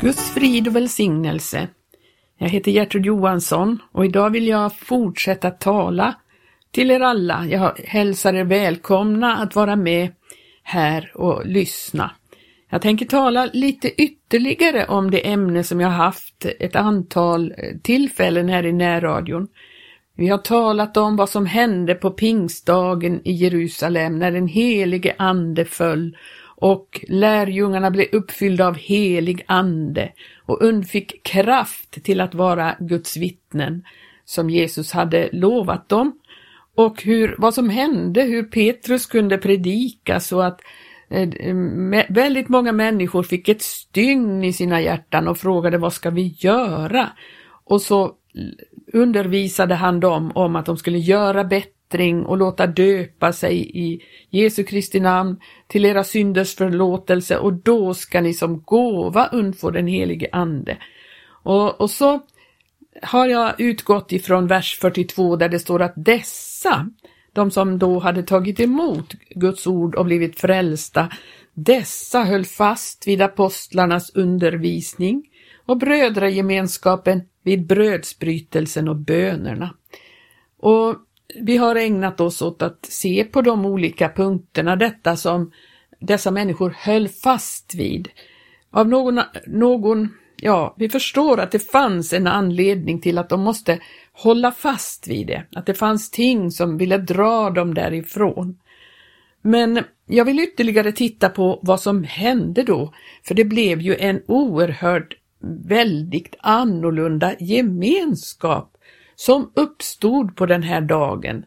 Guds frid och välsignelse. Jag heter Gertrud Johansson och idag vill jag fortsätta tala till er alla. Jag hälsar er välkomna att vara med här och lyssna. Jag tänker tala lite ytterligare om det ämne som jag haft ett antal eh, tillfällen här i närradion. Vi har talat om vad som hände på pingstdagen i Jerusalem när den helige ande föll och lärjungarna blev uppfyllda av helig ande och undfick kraft till att vara Guds vittnen som Jesus hade lovat dem och hur, vad som hände, hur Petrus kunde predika så att eh, väldigt många människor fick ett stygn i sina hjärtan och frågade vad ska vi göra? Och så undervisade han dem om att de skulle göra bättre bättring och låta döpa sig i Jesu Kristi namn till era synders förlåtelse och då ska ni som gåva undfå den helige Ande. Och, och så har jag utgått ifrån vers 42 där det står att dessa, de som då hade tagit emot Guds ord och blivit frälsta, dessa höll fast vid apostlarnas undervisning och brödragemenskapen vid brödsbrytelsen och bönerna. Och vi har ägnat oss åt att se på de olika punkterna, detta som dessa människor höll fast vid. Av någon, någon, ja, vi förstår att det fanns en anledning till att de måste hålla fast vid det, att det fanns ting som ville dra dem därifrån. Men jag vill ytterligare titta på vad som hände då, för det blev ju en oerhört väldigt annorlunda gemenskap som uppstod på den här dagen.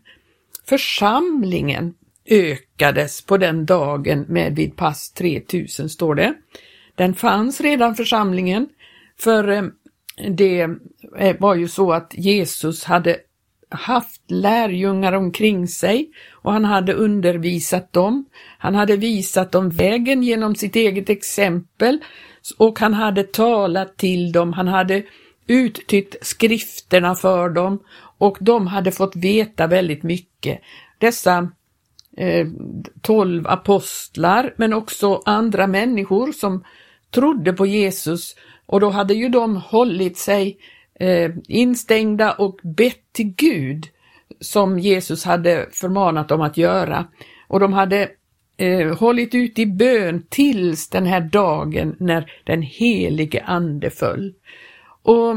Församlingen ökades på den dagen med vid pass 3000 står det. Den fanns redan församlingen för eh, det eh, var ju så att Jesus hade haft lärjungar omkring sig och han hade undervisat dem. Han hade visat dem vägen genom sitt eget exempel och han hade talat till dem. Han hade uttytt skrifterna för dem och de hade fått veta väldigt mycket. Dessa eh, tolv apostlar men också andra människor som trodde på Jesus och då hade ju de hållit sig eh, instängda och bett till Gud som Jesus hade förmanat dem att göra. Och de hade eh, hållit ut i bön tills den här dagen när den helige ande föll. Och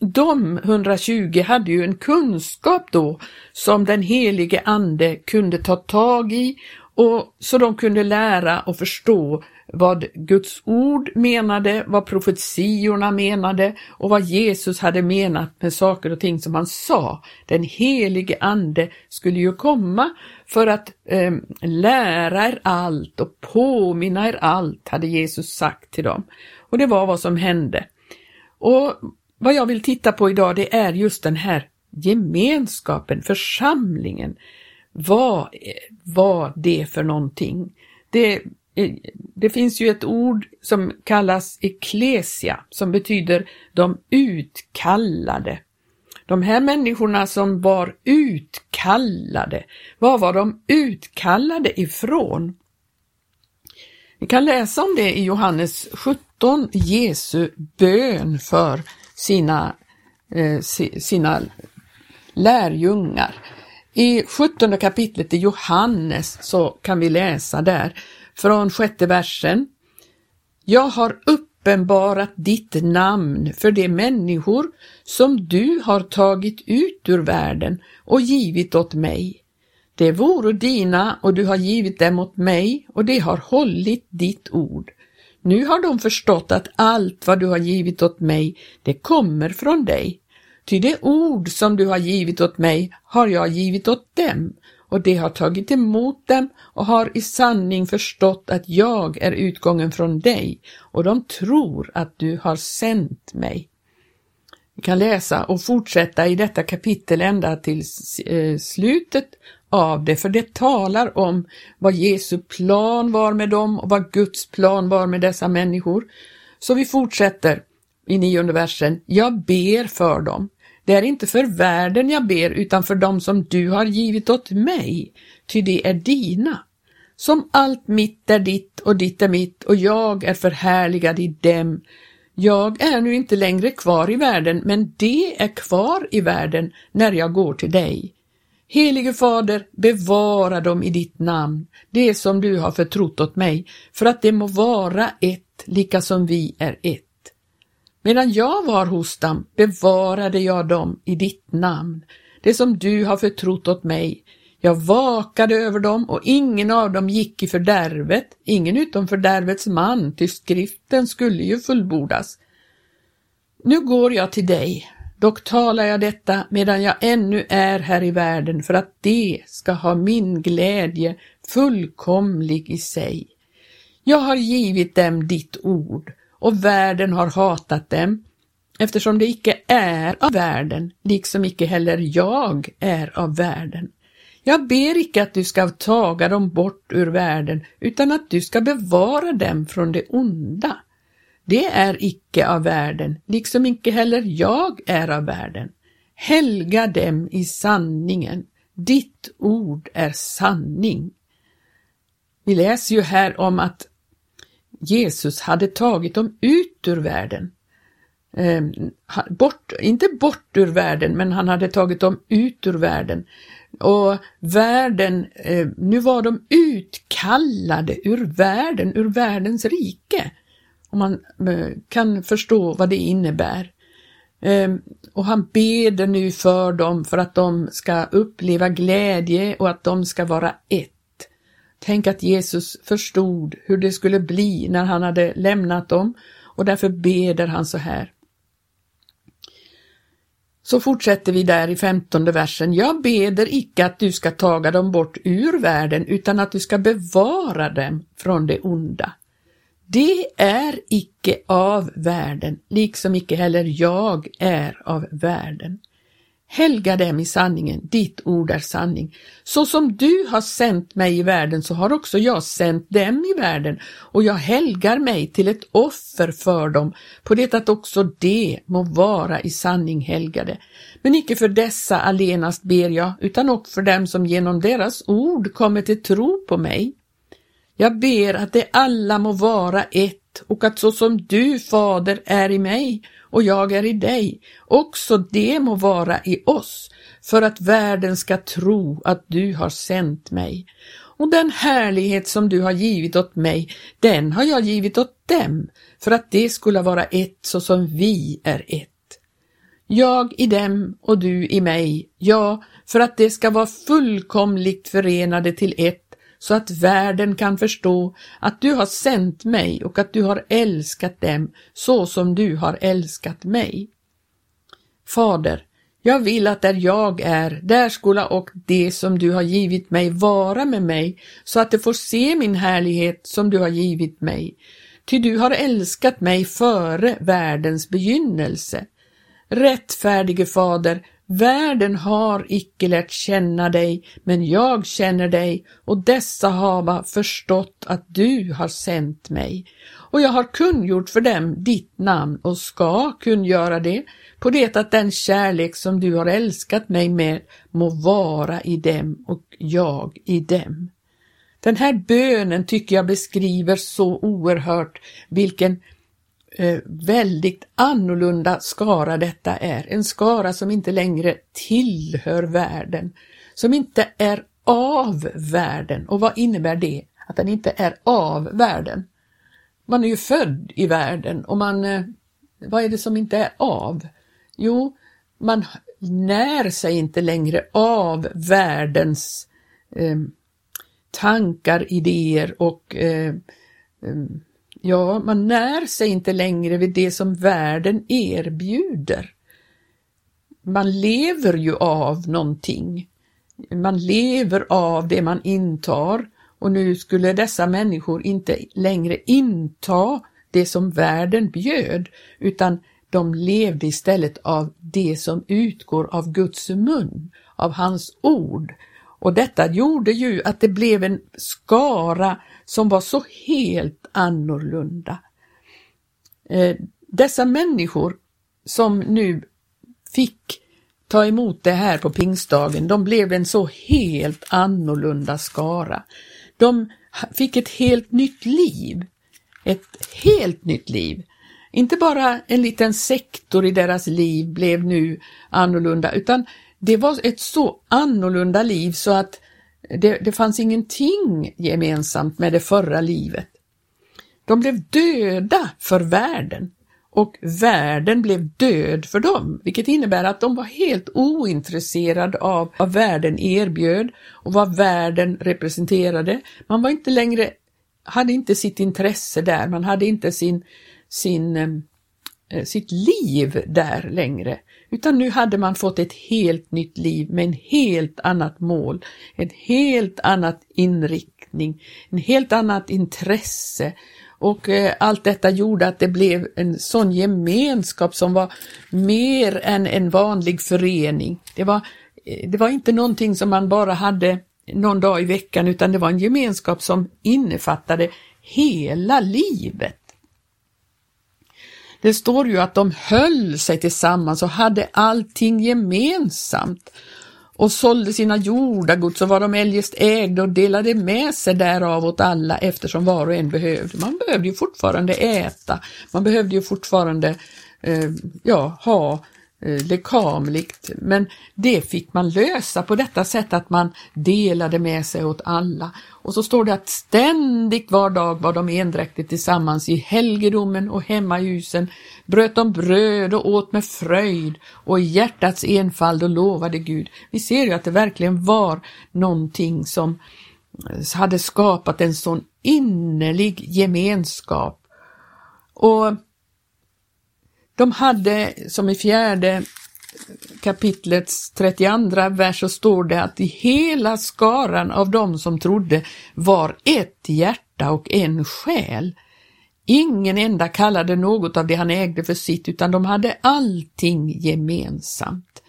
de 120 hade ju en kunskap då som den helige ande kunde ta tag i och så de kunde lära och förstå vad Guds ord menade, vad profetiorna menade och vad Jesus hade menat med saker och ting som han sa. Den helige ande skulle ju komma för att eh, lära er allt och påminna er allt, hade Jesus sagt till dem. Och det var vad som hände. Och vad jag vill titta på idag det är just den här gemenskapen, församlingen. Vad var det för någonting? Det, det finns ju ett ord som kallas eklesia som betyder de utkallade. De här människorna som var utkallade, vad var de utkallade ifrån? Vi kan läsa om det i Johannes 17, Jesu bön för sina, eh, sina lärjungar. I 17 kapitlet i Johannes så kan vi läsa där från sjätte versen. Jag har uppenbarat ditt namn för de människor som du har tagit ut ur världen och givit åt mig. Det vore dina och du har givit dem åt mig och de har hållit ditt ord. Nu har de förstått att allt vad du har givit åt mig, det kommer från dig. Ty det ord som du har givit åt mig har jag givit åt dem, och de har tagit emot dem och har i sanning förstått att jag är utgången från dig, och de tror att du har sänt mig. Vi kan läsa och fortsätta i detta kapitel ända till eh, slutet av det, för det talar om vad Jesu plan var med dem och vad Guds plan var med dessa människor. Så vi fortsätter i nionde versen. Jag ber för dem. Det är inte för världen jag ber utan för dem som du har givit åt mig, ty det är dina. Som allt mitt är ditt och ditt är mitt och jag är förhärligad i dem Jag är nu inte längre kvar i världen, men det är kvar i världen när jag går till dig. Helige Fader, bevara dem i ditt namn, det som du har förtrott åt mig, för att det må vara ett, lika som vi är ett. Medan jag var hos dem bevarade jag dem i ditt namn, det som du har förtrott åt mig. Jag vakade över dem och ingen av dem gick i fördärvet, ingen utom fördärvets man, ty skriften skulle ju fullbordas. Nu går jag till dig, dock talar jag detta medan jag ännu är här i världen för att det ska ha min glädje fullkomlig i sig. Jag har givit dem ditt ord och världen har hatat dem, eftersom det icke är av världen, liksom icke heller jag är av världen. Jag ber icke att du ska taga dem bort ur världen, utan att du ska bevara dem från det onda. Det är icke av världen, liksom icke heller jag är av världen. Helga dem i sanningen. Ditt ord är sanning. Vi läser ju här om att Jesus hade tagit dem ut ur världen. Ehm, bort, inte bort ur världen, men han hade tagit dem ut ur världen. Och världen, eh, nu var de utkallade ur världen, ur världens rike. Och man eh, kan förstå vad det innebär. Ehm, och han beder nu för dem för att de ska uppleva glädje och att de ska vara ett. Tänk att Jesus förstod hur det skulle bli när han hade lämnat dem och därför beder han så här. Så fortsätter vi där i femtonde versen. Jag beder icke att du ska taga dem bort ur världen utan att du ska bevara dem från det onda. Det är icke av världen, liksom icke heller jag är av världen. Helga dem i sanningen, ditt ord är sanning. Så som du har sänt mig i världen så har också jag sänt dem i världen och jag helgar mig till ett offer för dem, på det att också det må vara i sanning helgade. Men icke för dessa allenast ber jag, utan också för dem som genom deras ord kommer till tro på mig. Jag ber att det alla må vara ett och att så som du, Fader, är i mig och jag är i dig, också det må vara i oss, för att världen ska tro att du har sänt mig. Och den härlighet som du har givit åt mig, den har jag givit åt dem, för att det skulle vara ett så som vi är ett. Jag i dem och du i mig, ja, för att det ska vara fullkomligt förenade till ett så att världen kan förstå att du har sänt mig och att du har älskat dem så som du har älskat mig. Fader, jag vill att där jag är, där skola och det som du har givit mig vara med mig, så att de får se min härlighet som du har givit mig. Ty du har älskat mig före världens begynnelse. Rättfärdige Fader, Världen har icke lärt känna dig, men jag känner dig och dessa hava förstått att du har sänt mig. Och jag har kungjort för dem ditt namn och ska kungöra det, på det att den kärlek som du har älskat mig med må vara i dem och jag i dem. Den här bönen tycker jag beskriver så oerhört vilken eh, väldigt annorlunda skara detta är. En skara som inte längre tillhör världen, som inte är av världen. Och vad innebär det? Att den inte är av världen. Man är ju född i världen och man, eh, vad är det som inte är av? Jo, man när sig inte längre av världens eh, tankar, idéer och eh, eh Ja, man när sig inte längre vid det som världen erbjuder. Man lever ju av någonting. Man lever av det man intar och nu skulle dessa människor inte längre inta det som världen bjöd, utan de levde istället av det som utgår av Guds mun, av hans ord. Och detta gjorde ju att det blev en skara som var så helt annorlunda. Eh, dessa människor som nu fick ta emot det här på pingstdagen, de blev en så helt annorlunda skara. De fick ett helt nytt liv. Ett helt nytt liv. Inte bara en liten sektor i deras liv blev nu annorlunda, utan det var ett så annorlunda liv så att det, det fanns ingenting gemensamt med det förra livet. De blev döda för världen och världen blev död för dem, vilket innebär att de var helt ointresserade av vad världen erbjöd och vad världen representerade. Man var inte längre, hade inte sitt intresse där, man hade inte sin, sin, eh, sitt liv där längre, utan nu hade man fått ett helt nytt liv med en helt annat mål, en helt annat inriktning, en helt annat intresse och eh, allt detta gjorde att det blev en sån gemenskap som var mer än en vanlig förening. Det var, eh, det var inte någonting som man bara hade någon dag i veckan utan det var en gemenskap som innefattade hela livet. Det står ju att de höll sig tillsammans och hade allting gemensamt och sålde sina jordagods och vad de eljest ägde och delade med sig därav åt alla eftersom var och en behövde. Man behövde ju fortfarande äta, man behövde ju fortfarande eh, ja, ha Eh, Eh, lekamligt, men det fick man lösa på detta sätt att man delade med sig åt alla. Och så står det att ständigt var dag var de endräktigt tillsammans i helgedomen och hemmahusen, bröt de bröd och åt med fröjd och i hjärtats enfald och lovade Gud. Vi ser ju att det verkligen var någonting som eh, hade skapat en sån innerlig gemenskap. Och de hade, som i fjärde kapitlets 32 vers så står det att i hela skaran av dem som trodde var ett hjärta och en själ. Ingen enda kallade något av det han ägde för sitt utan de hade allting gemensamt.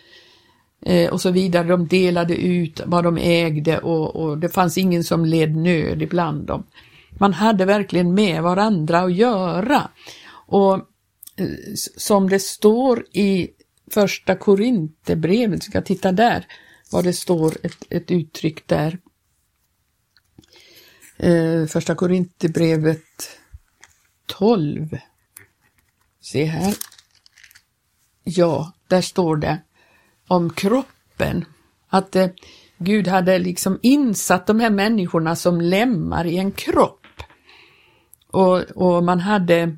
Eh, och så vidare, de delade ut vad de ägde och, och det fanns ingen som led nöd ibland dem. Man hade verkligen med varandra att göra. Och som det står i första Korinthierbrevet, ska titta där, vad det står, ett, ett uttryck där. Eh, första Korinthierbrevet 12. Se här. Ja, där står det om kroppen, att eh, Gud hade liksom insatt de här människorna som lemmar i en kropp. Och, och man hade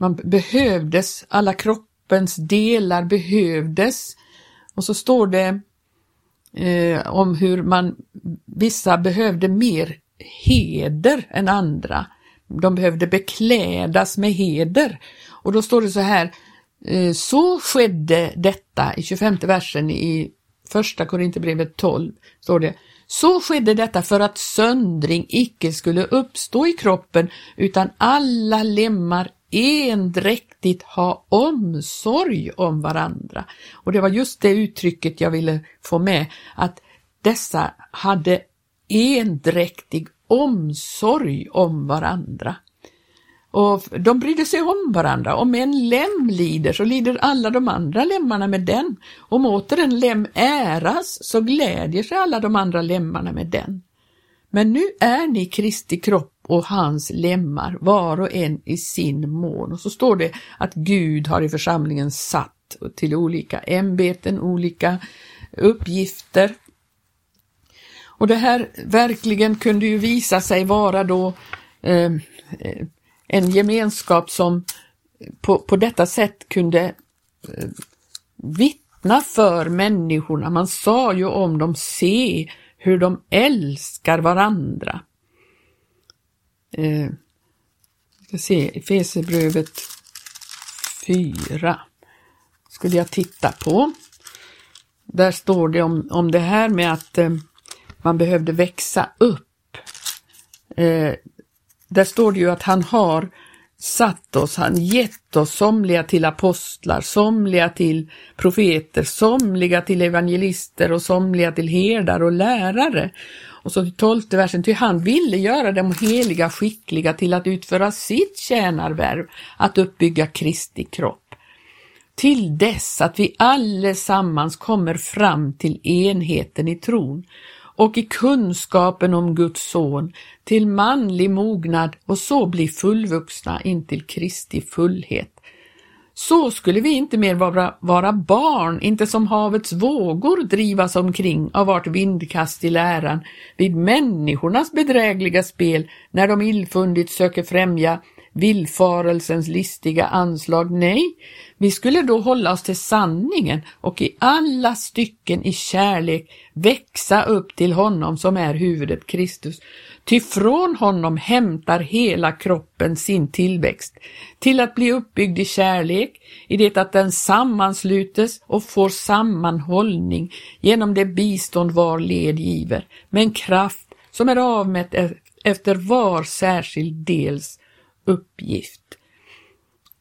man behövdes, alla kroppens delar behövdes. Och så står det eh, om hur man, vissa behövde mer heder än andra. De behövde beklädas med heder. Och då står det så här, eh, så skedde detta i 25 versen i första Korinthierbrevet 12, står det. Så skedde detta för att söndring icke skulle uppstå i kroppen utan alla lemmar endräktigt ha omsorg om varandra. Och det var just det uttrycket jag ville få med, att dessa hade endräktig omsorg om varandra. Och de brydde sig om varandra. Om en lem lider så lider alla de andra lemmarna med den. Om åter en lem äras så glädjer sig alla de andra lemmarna med den. Men nu är ni Kristi kropp och hans lemmar, var och en i sin mån. Och så står det att Gud har i församlingen satt till olika ämbeten, olika uppgifter. Och det här verkligen kunde ju visa sig vara då eh, eh en gemenskap som på, på detta sätt kunde eh, vittna för människorna. Man sa ju om dem, se hur de älskar varandra. Eh, ska se, Efesierbrevet 4 skulle jag titta på. Där står det om, om det här med att eh, man behövde växa upp. Eh, där står det ju att han har satt oss, han gett oss somliga till apostlar, somliga till profeter, somliga till evangelister och somliga till herdar och lärare. Och så tolfte versen, ty han ville göra dem heliga skickliga till att utföra sitt tjänarvärv, att uppbygga Kristi kropp. Till dess att vi allesammans kommer fram till enheten i tron och i kunskapen om Guds son till manlig mognad och så bli fullvuxna intill Kristi fullhet. Så skulle vi inte mer vara, vara barn, inte som havets vågor drivas omkring av vart vindkast i läran, vid människornas bedrägliga spel, när de illfundigt söker främja villfarelsens listiga anslag. Nej, vi skulle då hålla oss till sanningen och i alla stycken i kärlek växa upp till honom som är huvudet Kristus. Ty från honom hämtar hela kroppen sin tillväxt till att bli uppbyggd i kärlek, i det att den sammanslutes och får sammanhållning genom det bistånd var led giver, med en kraft som är avmätt e- efter var särskild dels uppgift.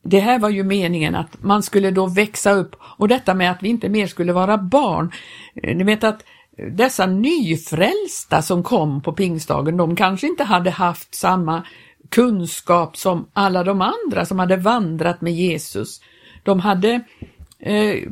Det här var ju meningen att man skulle då växa upp och detta med att vi inte mer skulle vara barn. Eh, ni vet att dessa nyfrälsta som kom på pingstdagen, de kanske inte hade haft samma kunskap som alla de andra som hade vandrat med Jesus. De hade eh,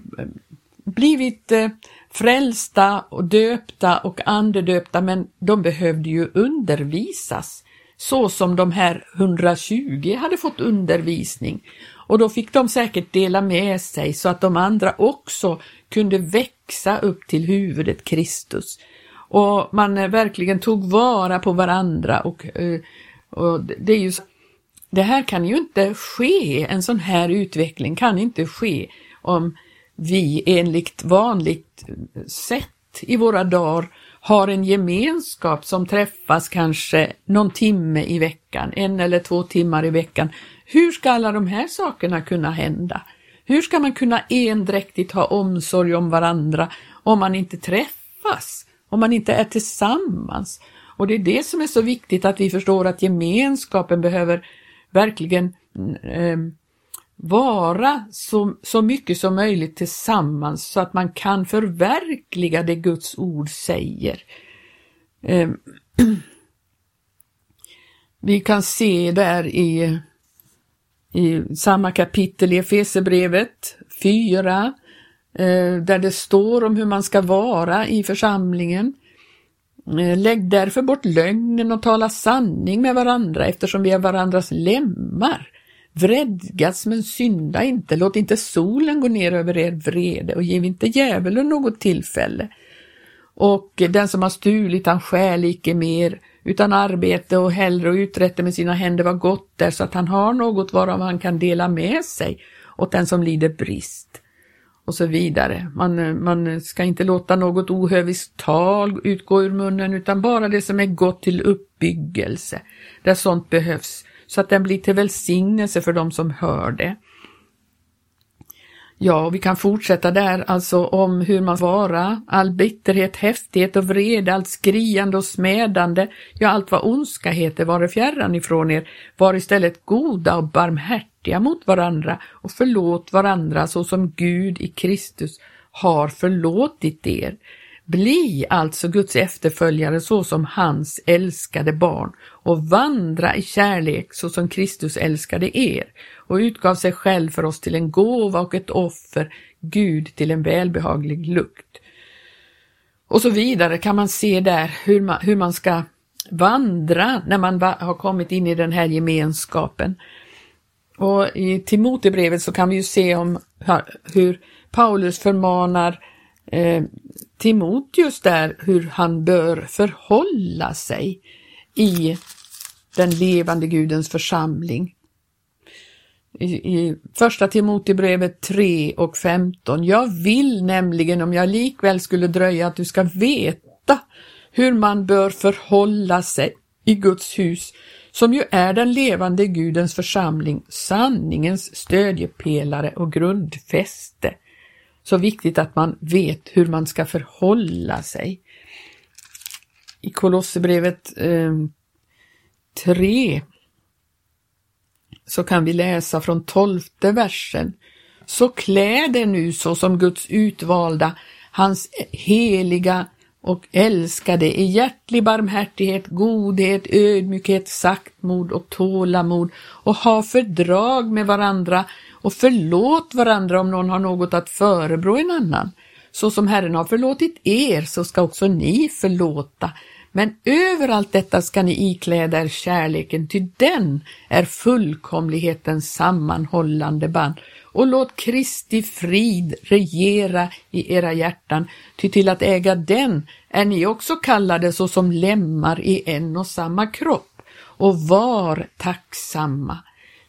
blivit eh, frälsta och döpta och andedöpta men de behövde ju undervisas så som de här 120 hade fått undervisning. Och då fick de säkert dela med sig så att de andra också kunde växa upp till huvudet Kristus. Och man eh, verkligen tog vara på varandra och, eh, och det är ju det här kan ju inte ske, en sån här utveckling kan inte ske om vi enligt vanligt eh, sätt i våra dagar har en gemenskap som träffas kanske någon timme i veckan, en eller två timmar i veckan. Hur ska alla de här sakerna kunna hända? Hur ska man kunna endräktigt ha omsorg om varandra om man inte träffas, om man inte är tillsammans? Och det är det som är så viktigt att vi förstår att gemenskapen behöver verkligen eh, vara så, så mycket som möjligt tillsammans så att man kan förverkliga det Guds ord säger. Eh, vi kan se där i, i samma kapitel i Efesebrevet 4, eh, där det står om hur man ska vara i församlingen. Eh, lägg därför bort lögnen och tala sanning med varandra eftersom vi är varandras lemmar. Vredgas men synda inte, låt inte solen gå ner över er vrede och giv inte djävulen något tillfälle. Och den som har stulit han stjäl icke mer, utan arbete och hellre och uträtte med sina händer var gott där så att han har något varav han kan dela med sig åt den som lider brist. Och så vidare. Man, man ska inte låta något ohöviskt tal utgå ur munnen utan bara det som är gott till uppbyggelse, där sånt behövs så att den blir till välsignelse för de som hör det. Ja, vi kan fortsätta där alltså om hur man vara, all bitterhet, häftighet och vrede, allt skriande och smädande, ja allt vad ondska heter, vare fjärran ifrån er, var istället goda och barmhärtiga mot varandra och förlåt varandra så som Gud i Kristus har förlåtit er. Bli alltså Guds efterföljare så som hans älskade barn och vandra i kärlek så som Kristus älskade er och utgav sig själv för oss till en gåva och ett offer, Gud till en välbehaglig lukt. Och så vidare kan man se där hur man, hur man ska vandra när man har kommit in i den här gemenskapen. Och i Timotebrevet så kan vi ju se om hur Paulus förmanar eh, Timoteus där hur han bör förhålla sig i den levande Gudens församling. I, i första Timotebrevet 3 och 15. Jag vill nämligen om jag likväl skulle dröja att du ska veta hur man bör förhålla sig i Guds hus som ju är den levande Gudens församling, sanningens stödjepelare och grundfäste så viktigt att man vet hur man ska förhålla sig. I Kolosserbrevet eh, 3 så kan vi läsa från tolfte versen. Så klä det nu så som Guds utvalda, hans heliga och älskade i hjärtlig barmhärtighet, godhet, ödmjukhet, saktmod och tålamod och ha fördrag med varandra och förlåt varandra om någon har något att förebrå en annan. Så som Herren har förlåtit er så ska också ni förlåta. Men över allt detta ska ni ikläda er kärleken, ty den är fullkomlighetens sammanhållande band. Och låt Kristi frid regera i era hjärtan, ty till att äga den är ni också kallade såsom lemmar i en och samma kropp. Och var tacksamma.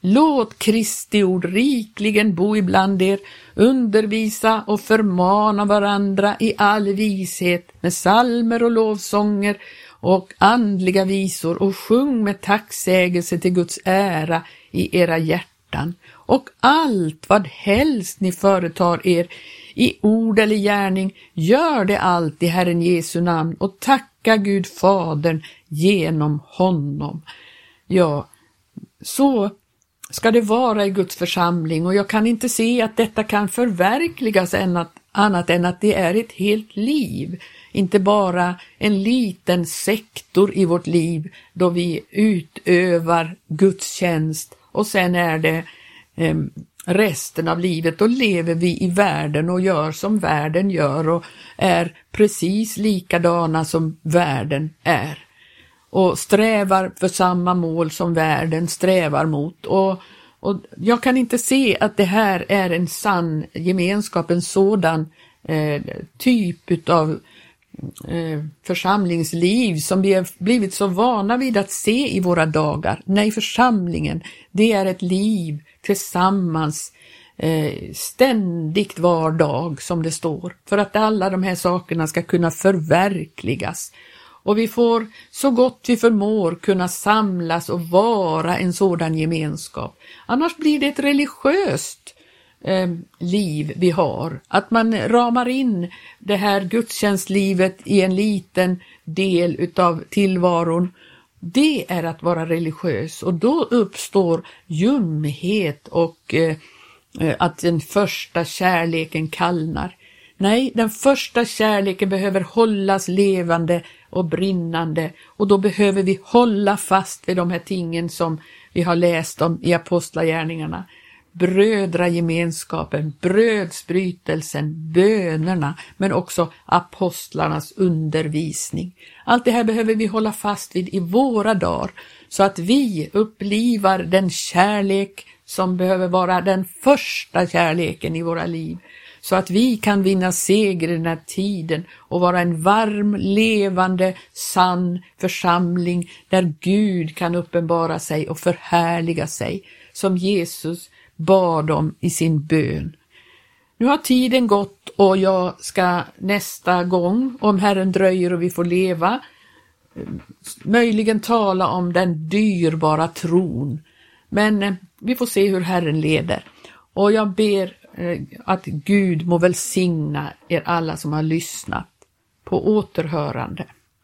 Låt Kristi ord rikligen bo ibland er, undervisa och förmana varandra i all vishet med salmer och lovsånger och andliga visor och sjung med tacksägelse till Guds ära i era hjärtan. Och allt vad helst ni företar er i ord eller gärning, gör det allt i Herren Jesu namn och tacka Gud Fadern genom honom. Ja, så ska det vara i Guds församling? Och jag kan inte se att detta kan förverkligas annat än att det är ett helt liv, inte bara en liten sektor i vårt liv då vi utövar Guds tjänst och sen är det eh, resten av livet, då lever vi i världen och gör som världen gör och är precis likadana som världen är och strävar för samma mål som världen strävar mot. Och, och jag kan inte se att det här är en sann gemenskap, en sådan eh, typ av eh, församlingsliv som vi har blivit så vana vid att se i våra dagar. Nej, församlingen, det är ett liv tillsammans eh, ständigt var dag som det står, för att alla de här sakerna ska kunna förverkligas och vi får så gott vi förmår kunna samlas och vara en sådan gemenskap. Annars blir det ett religiöst eh, liv vi har, att man ramar in det här gudstjänstlivet i en liten del utav tillvaron. Det är att vara religiös och då uppstår ljumhet och eh, eh att den första kärleken kallnar. Nej, den första kärleken behöver hållas levande och brinnande och då behöver vi hålla fast vid de här tingen som vi har läst om i Apostlagärningarna. Brödragemenskapen, brödsbrytelsen, bönerna, men också apostlarnas undervisning. Allt det här behöver vi hålla fast vid i våra dagar så att vi upplivar den kärlek som behöver vara den första kärleken i våra liv så att vi kan vinna seger i den här tiden och vara en varm, levande, sann församling där Gud kan uppenbara sig och förhärliga sig, som Jesus bad om i sin bön. Nu har tiden gått och jag ska nästa gång, om Herren dröjer och vi får leva, möjligen tala om den dyrbara tron. Men eh, vi får se hur Herren leder. Och jag ber Eh, att Gud må välsigna er alla som har lyssnat. På återhörande.